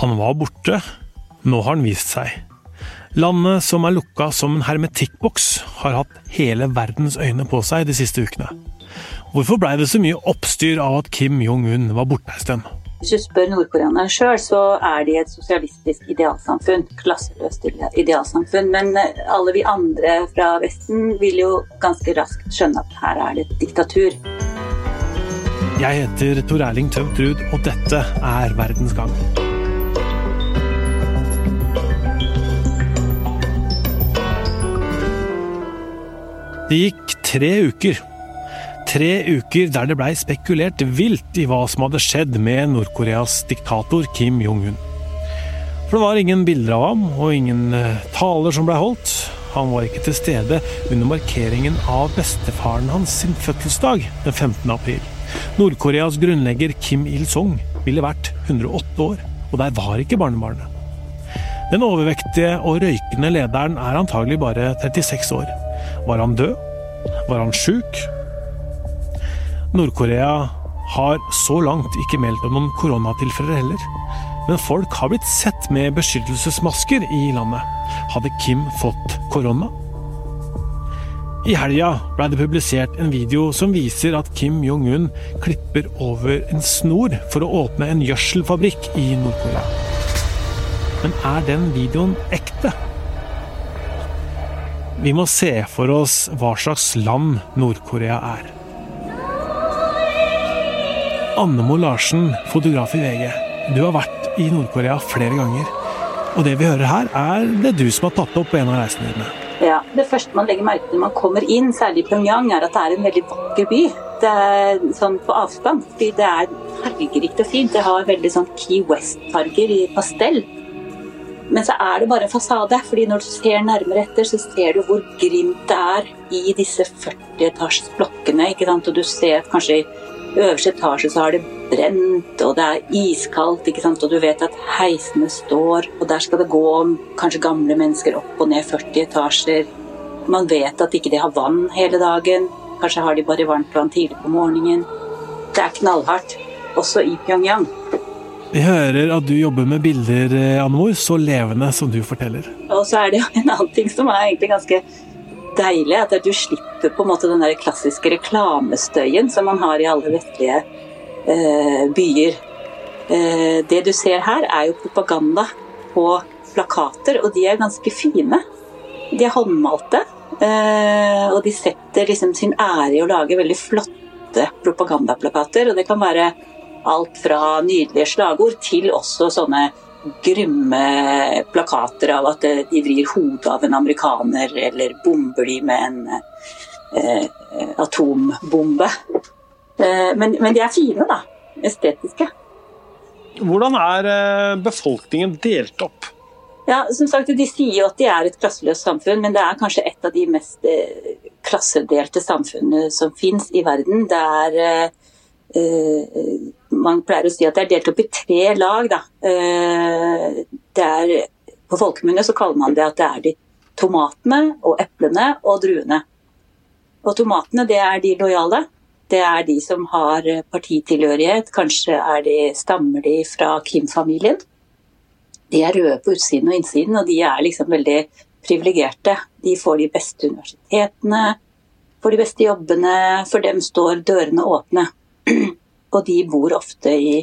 Han var borte. Nå har han vist seg. Landet som er lukka som en hermetikkboks, har hatt hele verdens øyne på seg de siste ukene. Hvorfor blei det så mye oppstyr av at Kim Jong-un var borte en stund? Hvis du spør nordkoreanerne sjøl, så er de et sosialistisk idealsamfunn. Klasseløst idealsamfunn. Men eh, alle vi andre fra Vesten vil jo ganske raskt skjønne at her er det et diktatur. Jeg heter Tor Erling Tømt Ruud, og dette er Verdens gang. Det gikk tre uker. Tre uker der det blei spekulert vilt i hva som hadde skjedd med Nord-Koreas diktator Kim Jong-un. For det var ingen bilder av ham, og ingen eh, taler som blei holdt. Han var ikke til stede under markeringen av bestefaren hans sin fødselsdag den 15. april. Nord-Koreas grunnlegger Kim Il-sung ville vært 108 år, og der var ikke barnebarnet. Den overvektige og røykende lederen er antagelig bare 36 år. Var han død? Var han sjuk? Nord-Korea har så langt ikke meldt om noen koronatilfeller heller. Men folk har blitt sett med beskyttelsesmasker i landet. Hadde Kim fått korona? I helga ble det publisert en video som viser at Kim Jong-un klipper over en snor for å åpne en gjødselfabrikk i Nord-Korea. Men er den videoen ekte? Vi må se for oss hva slags land Nord-Korea er. Annemo Larsen, fotograf i VG. Du har vært i Nord-Korea flere ganger. Og det vi hører her, er det du som har tatt opp på en av reisene dine. Ja, Det første man legger merke til når man kommer inn, særlig i Pyongyang, er at det er en veldig vakker by. Det er sånn på avstand, fordi det er fargerikt og fint. Det har veldig sånn Key West-farger i pastell. Men så er det bare en fasade, fordi når du ser nærmere etter, så ser du hvor grimt det er i disse 40 etasjes blokkene. ikke sant? Og du ser at kanskje i øverste etasje så har det brent, og det er iskaldt, ikke sant? og du vet at heisene står, og der skal det gå kanskje gamle mennesker opp og ned 40 etasjer. Man vet at ikke de har vann hele dagen. Kanskje har de bare varmt vann tidlig på morgenen. Det er knallhardt, også i Pyongyang. Vi hører at du jobber med bilder, Anne-Mor, så levende som du forteller. Og så er det jo en annen ting som er egentlig ganske deilig, at du slipper på en måte den der klassiske reklamestøyen som man har i alle vestlige eh, byer. Eh, det du ser her, er jo propaganda på plakater, og de er ganske fine. De er håndmalte, eh, og de setter liksom sin ære i å lage veldig flotte propagandaplakater. Og det kan være alt fra nydelige slagord til også sånne grymme plakater av at de vrir hodet av en amerikaner, eller bomber de med en eh, atombombe. Eh, men, men, de er fine, da. Estetiske. Hvordan er eh, befolkningen delt opp? Ja, som sagt, De sier jo at de er et klasseløst samfunn, men det er kanskje et av de mest eh, klassedelte samfunnene som fins i verden. Det er eh, man pleier å si at det er delt opp i tre lag. Eh, er, på folkemunne så kaller man det at det er de tomatene og eplene og druene. Og tomatene det er de lojale. Det er de som har partitilhørighet. Kanskje er de, stammer de fra Kim-familien. De er røde på utsiden og innsiden, og de er liksom veldig privilegerte. De får de beste universitetene, får de beste jobbene. For dem står dørene åpne. Og de bor ofte i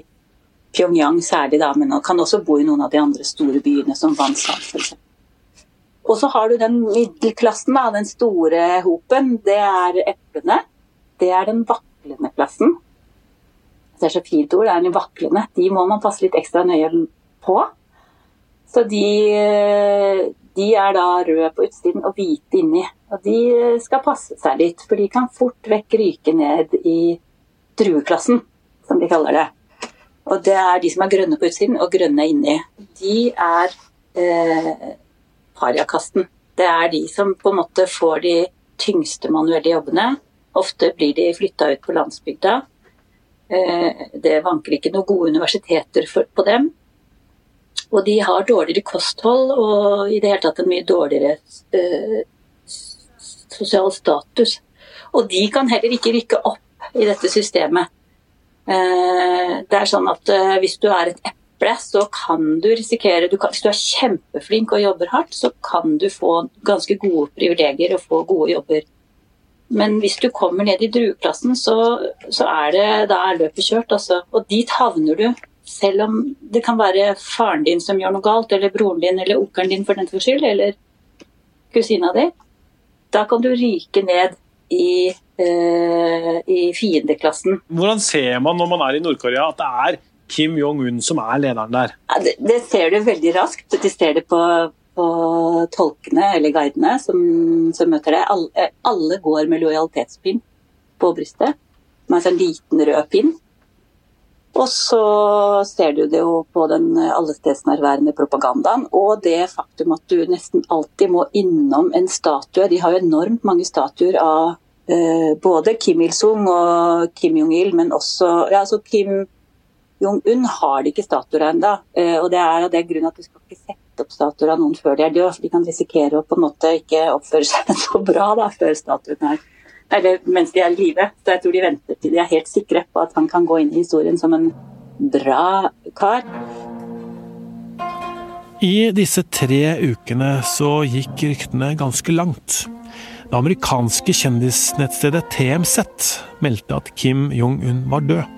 Pyongyang særlig, da, men kan også bo i noen av de andre store byene, som Wansan f.eks. Og så har du den middelklassen, da, den store hopen. Det er eplene. Det er den vaklende klassen. Det er så fint ord, det er den vaklende. De må man passe litt ekstra nøye på. Så de, de er da røde på utsiden og hvite inni. Og de skal passe seg litt, for de kan fort vekk ryke ned i drueklassen kaller det. Og det er de som er grønne på utsiden og grønne inni. De er eh, pariakasten. Det er de som på en måte får de tyngste manuelle jobbene. Ofte blir de flytta ut på landsbygda. Eh, det vanker ikke noen gode universiteter for, på dem. Og de har dårligere kosthold og i det hele tatt en mye dårligere eh, sosial status. Og de kan heller ikke rykke opp i dette systemet. Eh, det er sånn at eh, hvis du er et eple, så kan du risikere du kan, Hvis du er kjempeflink og jobber hardt, så kan du få ganske gode privilegier og få gode jobber. Men hvis du kommer ned i drueklassen, så, så er det, da er løpet kjørt. Altså. Og dit havner du. Selv om det kan være faren din som gjør noe galt, eller broren din, eller onkelen din for den saks skyld, eller kusina di. Da kan du ryke ned i, eh, i fiendeklassen. Hvordan ser man når man er i Nord-Korea at det er Kim Jong-un som er lederen der? Ja, det, det, ser du veldig raskt. De ser det på, på tolkene eller guidene som, som møter deg. Alle, alle, går med lojalitetspinn på brystet, med en sånn liten rød pinn. Og så ser du det jo på den allestedsnærværende propagandaen, og det faktum at du nesten alltid må innom en statue. De har jo enormt mange statuer av eh, både Kim Il-sung og Kim Jong-il, men også ja, altså Kim Jong-un har de ikke statuer ennå. Eh, og det er av den grunn at du skal ikke sette opp statuer av noen før de er døde. De kan risikere å på en måte ikke oppføre seg så bra da, før statuen er eller mens de er i live. Så jeg tror de venter til de er helt sikre på at han kan gå inn i historien som en bra kar. I disse tre ukene så gikk ryktene ganske langt. Det amerikanske kjendisnettstedet TMZ meldte at Kim Jong-un var død.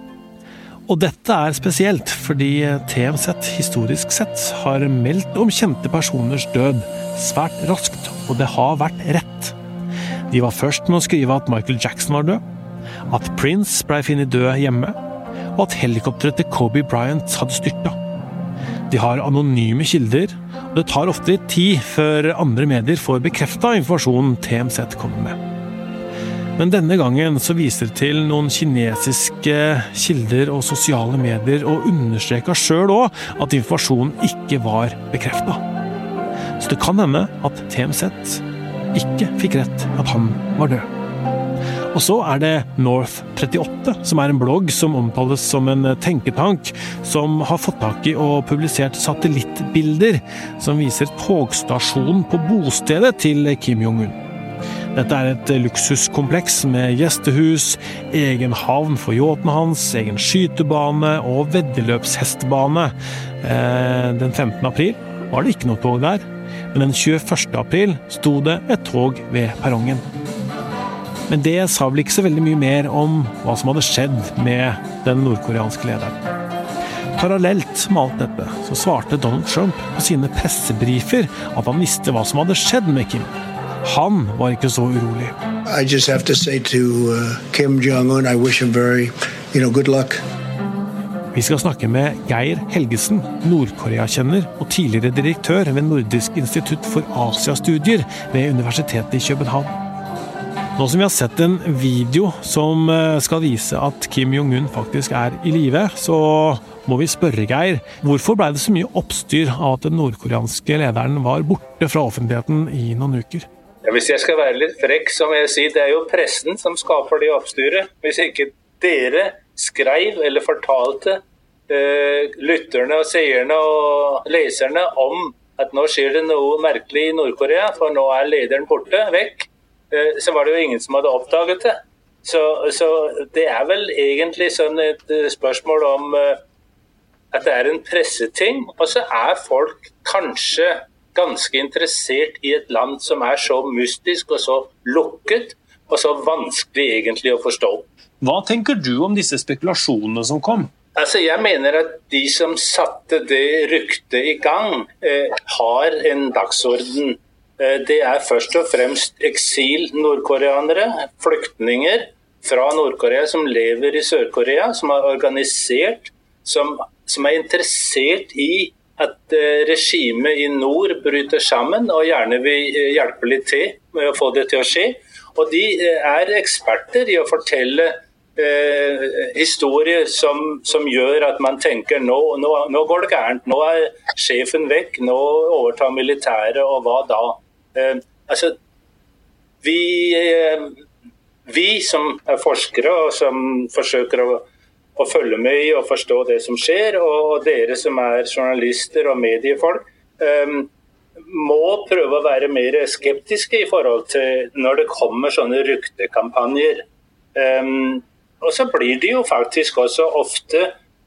Og dette er spesielt, fordi TMZ historisk sett har meldt om kjente personers død svært raskt, og det har vært rett. De var først med å skrive at Michael Jackson var død, at Prince blei funnet død hjemme, og at helikopteret til Kobe Bryant hadde styrta. De har anonyme kilder, og det tar ofte litt tid før andre medier får bekrefta informasjonen TMZ kommer med. Men denne gangen så viser det til noen kinesiske kilder og sosiale medier, og understreka sjøl òg at informasjonen ikke var bekrefta. Så det kan hende at TMZ ikke fikk rett at han var død. Og så er det North38, som er en blogg som omtales som en tenketank, som har fått tak i og publisert satellittbilder som viser togstasjonen på bostedet til Kim Jong-un. Dette er et luksuskompleks med gjestehus, egen havn for yachten hans, egen skytebane og veddeløpshestebane. Eh, den 15. april var det ikke noe tog der, men den 21. april sto det et tog ved perrongen. Men det sa vel ikke så veldig mye mer om hva som hadde skjedd med den nordkoreanske lederen. Parallelt med alt dette så svarte Donald Trump på sine pressebrifer at han visste hva som hadde skjedd med Kim. Han var ikke så urolig. I just have to say to uh, Kim Jong-un, I wish him very, you know, good luck. Vi skal snakke med Geir Helgesen, Nord-Korea-kjenner og tidligere direktør ved Nordisk institutt for Asiastudier ved Universitetet i København. Nå som vi har sett en video som uh, skal vise at Kim Jong-un faktisk er i live, så må vi spørre Geir, hvorfor ble det så mye oppstyr av at den nordkoreanske lederen var borte fra offentligheten i noen uker? Hvis jeg skal være litt frekk, så må jeg si det er jo pressen som skaper det oppstyret. Hvis ikke dere skrev eller fortalte lytterne og seerne og leserne om at nå skjer det noe merkelig i Nord-Korea, for nå er lederen borte, vekk, uh, så var det jo ingen som hadde oppdaget det. Så, så det er vel egentlig sånn et uh, spørsmål om at det er en presseting, og så er folk kanskje ganske interessert i et land som er så mystisk og så lukket, og så vanskelig egentlig å forstå. Hva tenker du om disse spekulasjonene som kom? Altså, jeg mener at de som satte det ryktet i gang, eh, har en dagsorden. Eh, det er først og fremst eksil-nordkoreanere, flyktninger fra Nord-Korea som lever i Sør-Korea, som er organisert, som, som er interessert i at eh, regimet i nord bryter sammen og gjerne vil eh, hjelpe litt til med å få det til å skje. Og de eh, er eksperter i å fortelle eh, historier som, som, gjør at man tenker nå, nå, nå, går det gærent. Nå er sjefen vekk, nå overtar militæret, og hva da? Eh, altså, vi, eh, vi som er forskere og som forsøker å å følge med i og forstå det som skjer. Og dere som er journalister og mediefolk, um, må prøve å være mer skeptiske i forhold til når det kommer sånne ryktekampanjer. Um, og så blir de jo faktisk også ofte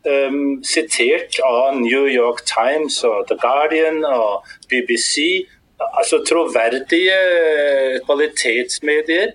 um, sitert av New York Times og The Guardian og BBC. Altså troverdige kvalitetsmedier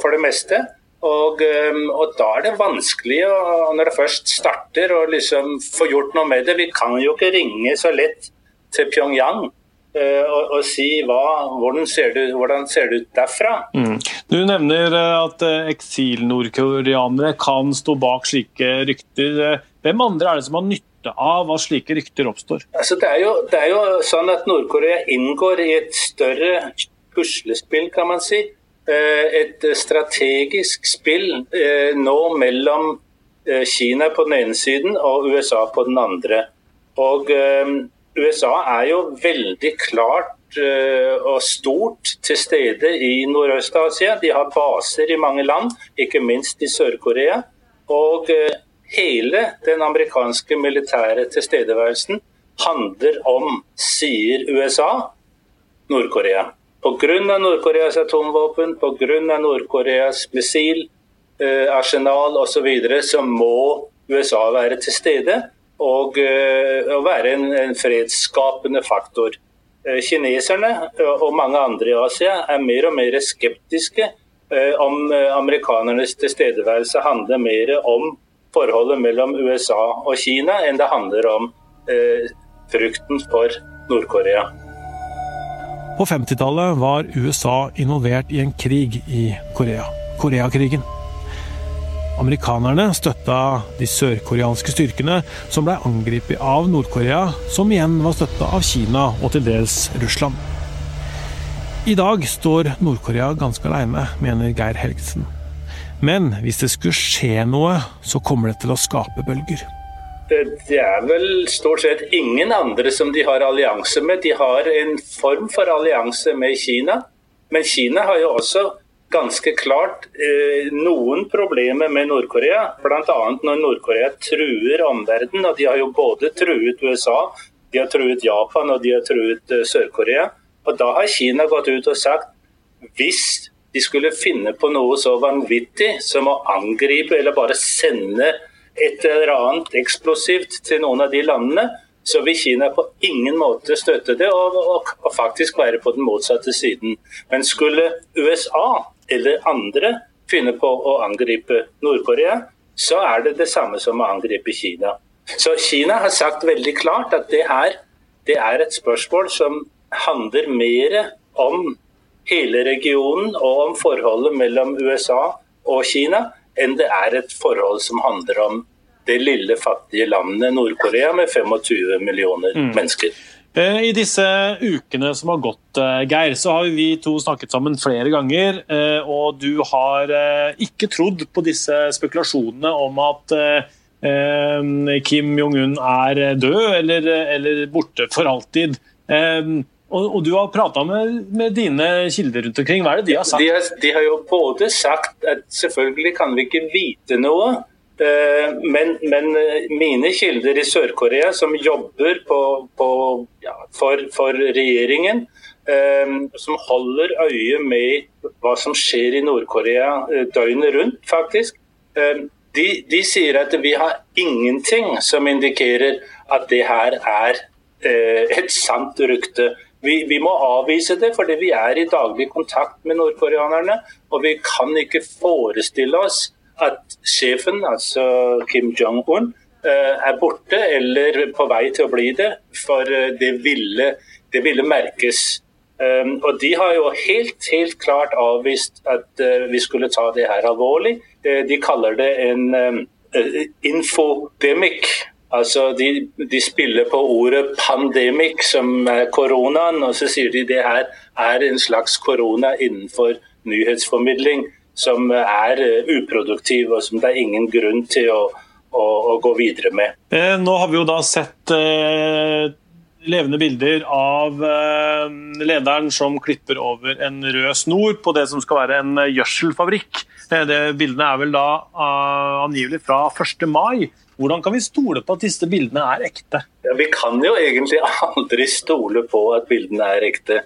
for det meste. Og, og, da er det vanskelig å, når det først starter, å liksom få gjort noe med det. Vi kan jo ikke ringe så lett til Pyongyang Eh, og, og si hva, hvordan, ser du, hvordan ser det ut derfra. Mm. Du nevner eh, at eh, eksil-nordkoreanere kan stå bak slike rykter. Hvem andre er det som har nytte av at slike rykter oppstår? Altså, det, er jo, det er jo sånn at Nord-Korea inngår i et større puslespill, kan man si. Et strategisk spill nå mellom Kina på den ene siden og USA på den andre. Og USA er jo veldig klart eh, og stort til stede i Nordøst-Asia. De har baser i mange land, ikke minst i Sør-Korea. Og eh, hele den amerikanske militære tilstedeværelsen handler om, sier USA, Nord-Korea. Pga. Nord-Koreas atomvåpen, pga. Nord-Koreas missilarsenal osv. Så, videre, så må USA være til stede og å eh, være en, en fredsskapende faktor. Eh, kineserne eh, og mange andre i Asia er mer og mer skeptiske om amerikanernes tilstedeværelse handler mer om forholdet mellom USA og Kina enn det handler om eh, frukten for Nord-Korea. På 50-tallet var USA involvert i en krig i Korea, Koreakrigen. Amerikanerne støtta de sørkoreanske styrkene som ble angrepet av Nord-Korea, som igjen var støtta av Kina og til dels Russland. I dag står Nord-Korea ganske alene, mener Geir Helgesen. Men hvis det skulle skje noe, så kommer det til å skape bølger. Det er vel stort sett ingen andre som de har allianse med. De har en form for allianse med Kina. Men Kina har jo også ganske klart eh, noen problemer med Nord-Korea. Bl.a. når Nord-Korea truer omverdenen. Og de har jo både truet USA, de har truet Japan og de har truet eh, Sør-Korea. Og da har Kina gått ut og sagt hvis de skulle finne på noe så vanvittig som å angripe eller bare sende et eller annet eksplosivt til noen av de landene, så vil Kina på ingen måte støtte det, og, og, og, faktisk være på den motsatte siden. Men skulle USA eller andre finner på å angripe Nord-Korea, så er det det samme som å angripe Kina. Så Kina har sagt veldig klart at det er, det er et spørsmål som handler mer om hele regionen og om forholdet mellom USA og Kina, enn det er et forhold som handler om det lille, fattige landet Nord-Korea med 25 millioner mm. mennesker. Eh, I disse ukene som har gått, eh, Geir, så har vi to snakket sammen flere ganger. Eh, og du har ikke trodd på disse spekulasjonene om at Kim Jong-un er død eller, eller, borte for alltid. Og, du har prata med, med, dine kilder rundt omkring. Hva er det de har sagt? De har, de har jo både sagt at selvfølgelig kan vi ikke vite noe. Eh, men, men, eh, mine kilder i Sør-Korea, som jobber på, på, ja, for, for, regjeringen, eh, som holder øye med hva som skjer i Nord-Korea døgnet rundt, faktisk, de, de, sier at vi har ingenting som indikerer at det her er et sant rykte. Vi, vi, må avvise det, fordi vi er i daglig kontakt med nordkoreanerne. Og vi kan ikke forestille oss at sjefen, altså Kim Jong-un, eh, er borte eller på vei til å bli det. For eh, det ville, det ville merkes. Um, og de har jo helt, helt klart avvist at vi skulle ta det her alvorlig. De kaller det en infodemic. Altså de, de, spiller på ordet pandemic, som er koronaen, og så sier de det her er en slags korona innenfor nyhetsformidling som er eh, uproduktiv, og som det er ingen grunn til å, å, å gå videre med. Eh, nå har vi jo da sett eh, levende bilder av eh, lederen som klipper over en rød snor på det som skal være en gjødselfabrikk. Eh, det Bildene er vel da uh, angivelig fra 1. mai. Hvordan kan vi stole på at disse bildene er ekte? Ja, vi kan jo egentlig aldri stole på at bildene er ekte.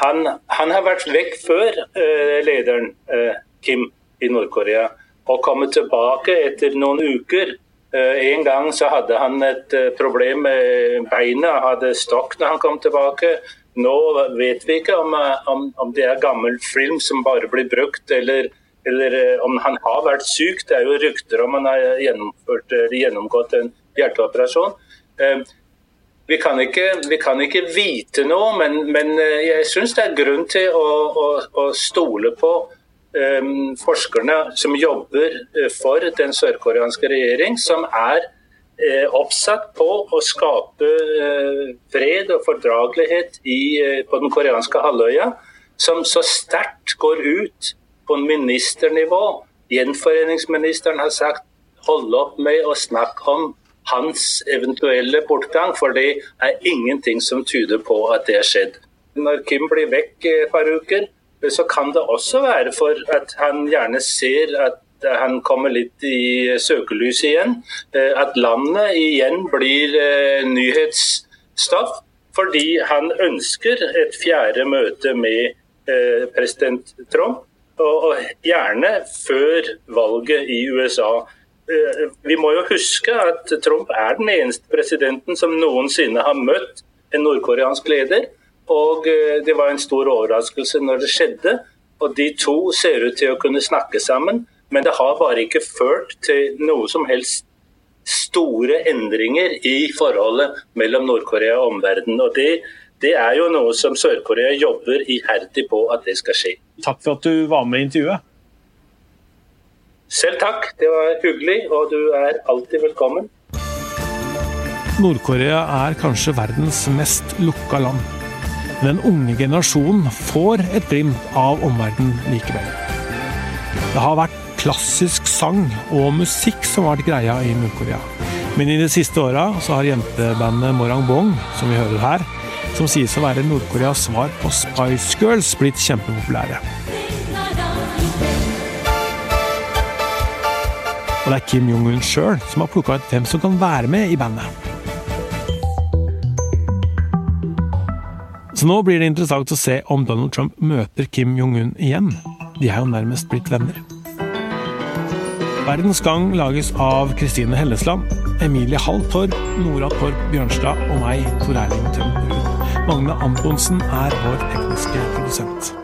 Han, han har vært vekk før, uh, lederen. Uh, Kim i Nord-Korea. Og kommer tilbake etter noen uker En gang så hadde han et problem med beina, hadde stokk når han kom tilbake. Nå vet vi ikke om, om, om det er gammel film som bare blir brukt, eller, eller, om han har vært syk. Det er jo rykter om han har gjennomgått en hjerteoperasjon. Vi kan, ikke, vi kan ikke, vite noe, men, men jeg syns det er grunn til å, å, å stole på forskerne som jobber eh, for den sørkoreanske regjering, som er uh, oppsatt på å skape uh, fred og fordragelighet på den koreanske halvøya, som så sterkt går ut på ministernivå. Gjenforeningsministeren har sagt hold opp med å snakke om hans eventuelle bortgang, for det er ingenting som tyder på at det har skjedd. Når Kim blir vekk et par uker, så kan det også være for at han gjerne ser at han kommer litt i søkelyset igjen. Eh, at landet igjen blir eh, nyhetsstoff. Fordi han ønsker et fjerde møte med eh, president Trump. Og gjerne før valget i USA. Vi må jo huske at Trump er den eneste presidenten som noensinne har møtt en nordkoreansk leder. Og eh, det var en stor overraskelse når det skjedde. Og de to ser ut til å kunne snakke sammen, men det har bare ikke ført til noe som helst store endringer i forholdet mellom Nord-Korea og omverdenen. Og det, det er jo noe som Sør-Korea jobber iherdig på at det skal skje. Takk for at du var med i intervjuet. Selv takk, det var hyggelig, og du er alltid velkommen. Nord-Korea er kanskje verdens mest lukka land. Den unge generasjonen får et glimt av omverdenen likevel. Det har vært klassisk sang og musikk som har vært greia i Nord-Korea. Men i de siste åra har jentebandet Morang Bong, som vi hører her, som sies å være Nord-Koreas svar på Spice Girls, blitt kjempepopulære. Og det er Kim Jong-un sjøl som har plukka ut hvem som kan være med i bandet. Så nå blir det interessant å se om Donald Trump møter Kim Jong-un igjen. De er jo nærmest blitt venner. Verdens Gang lages av Kristine Hellesland, Emilie Hall Nora Torp Bjørnstad og meg, Tor Erling Tømmerud. Magne Antonsen er vår tekniske produsent.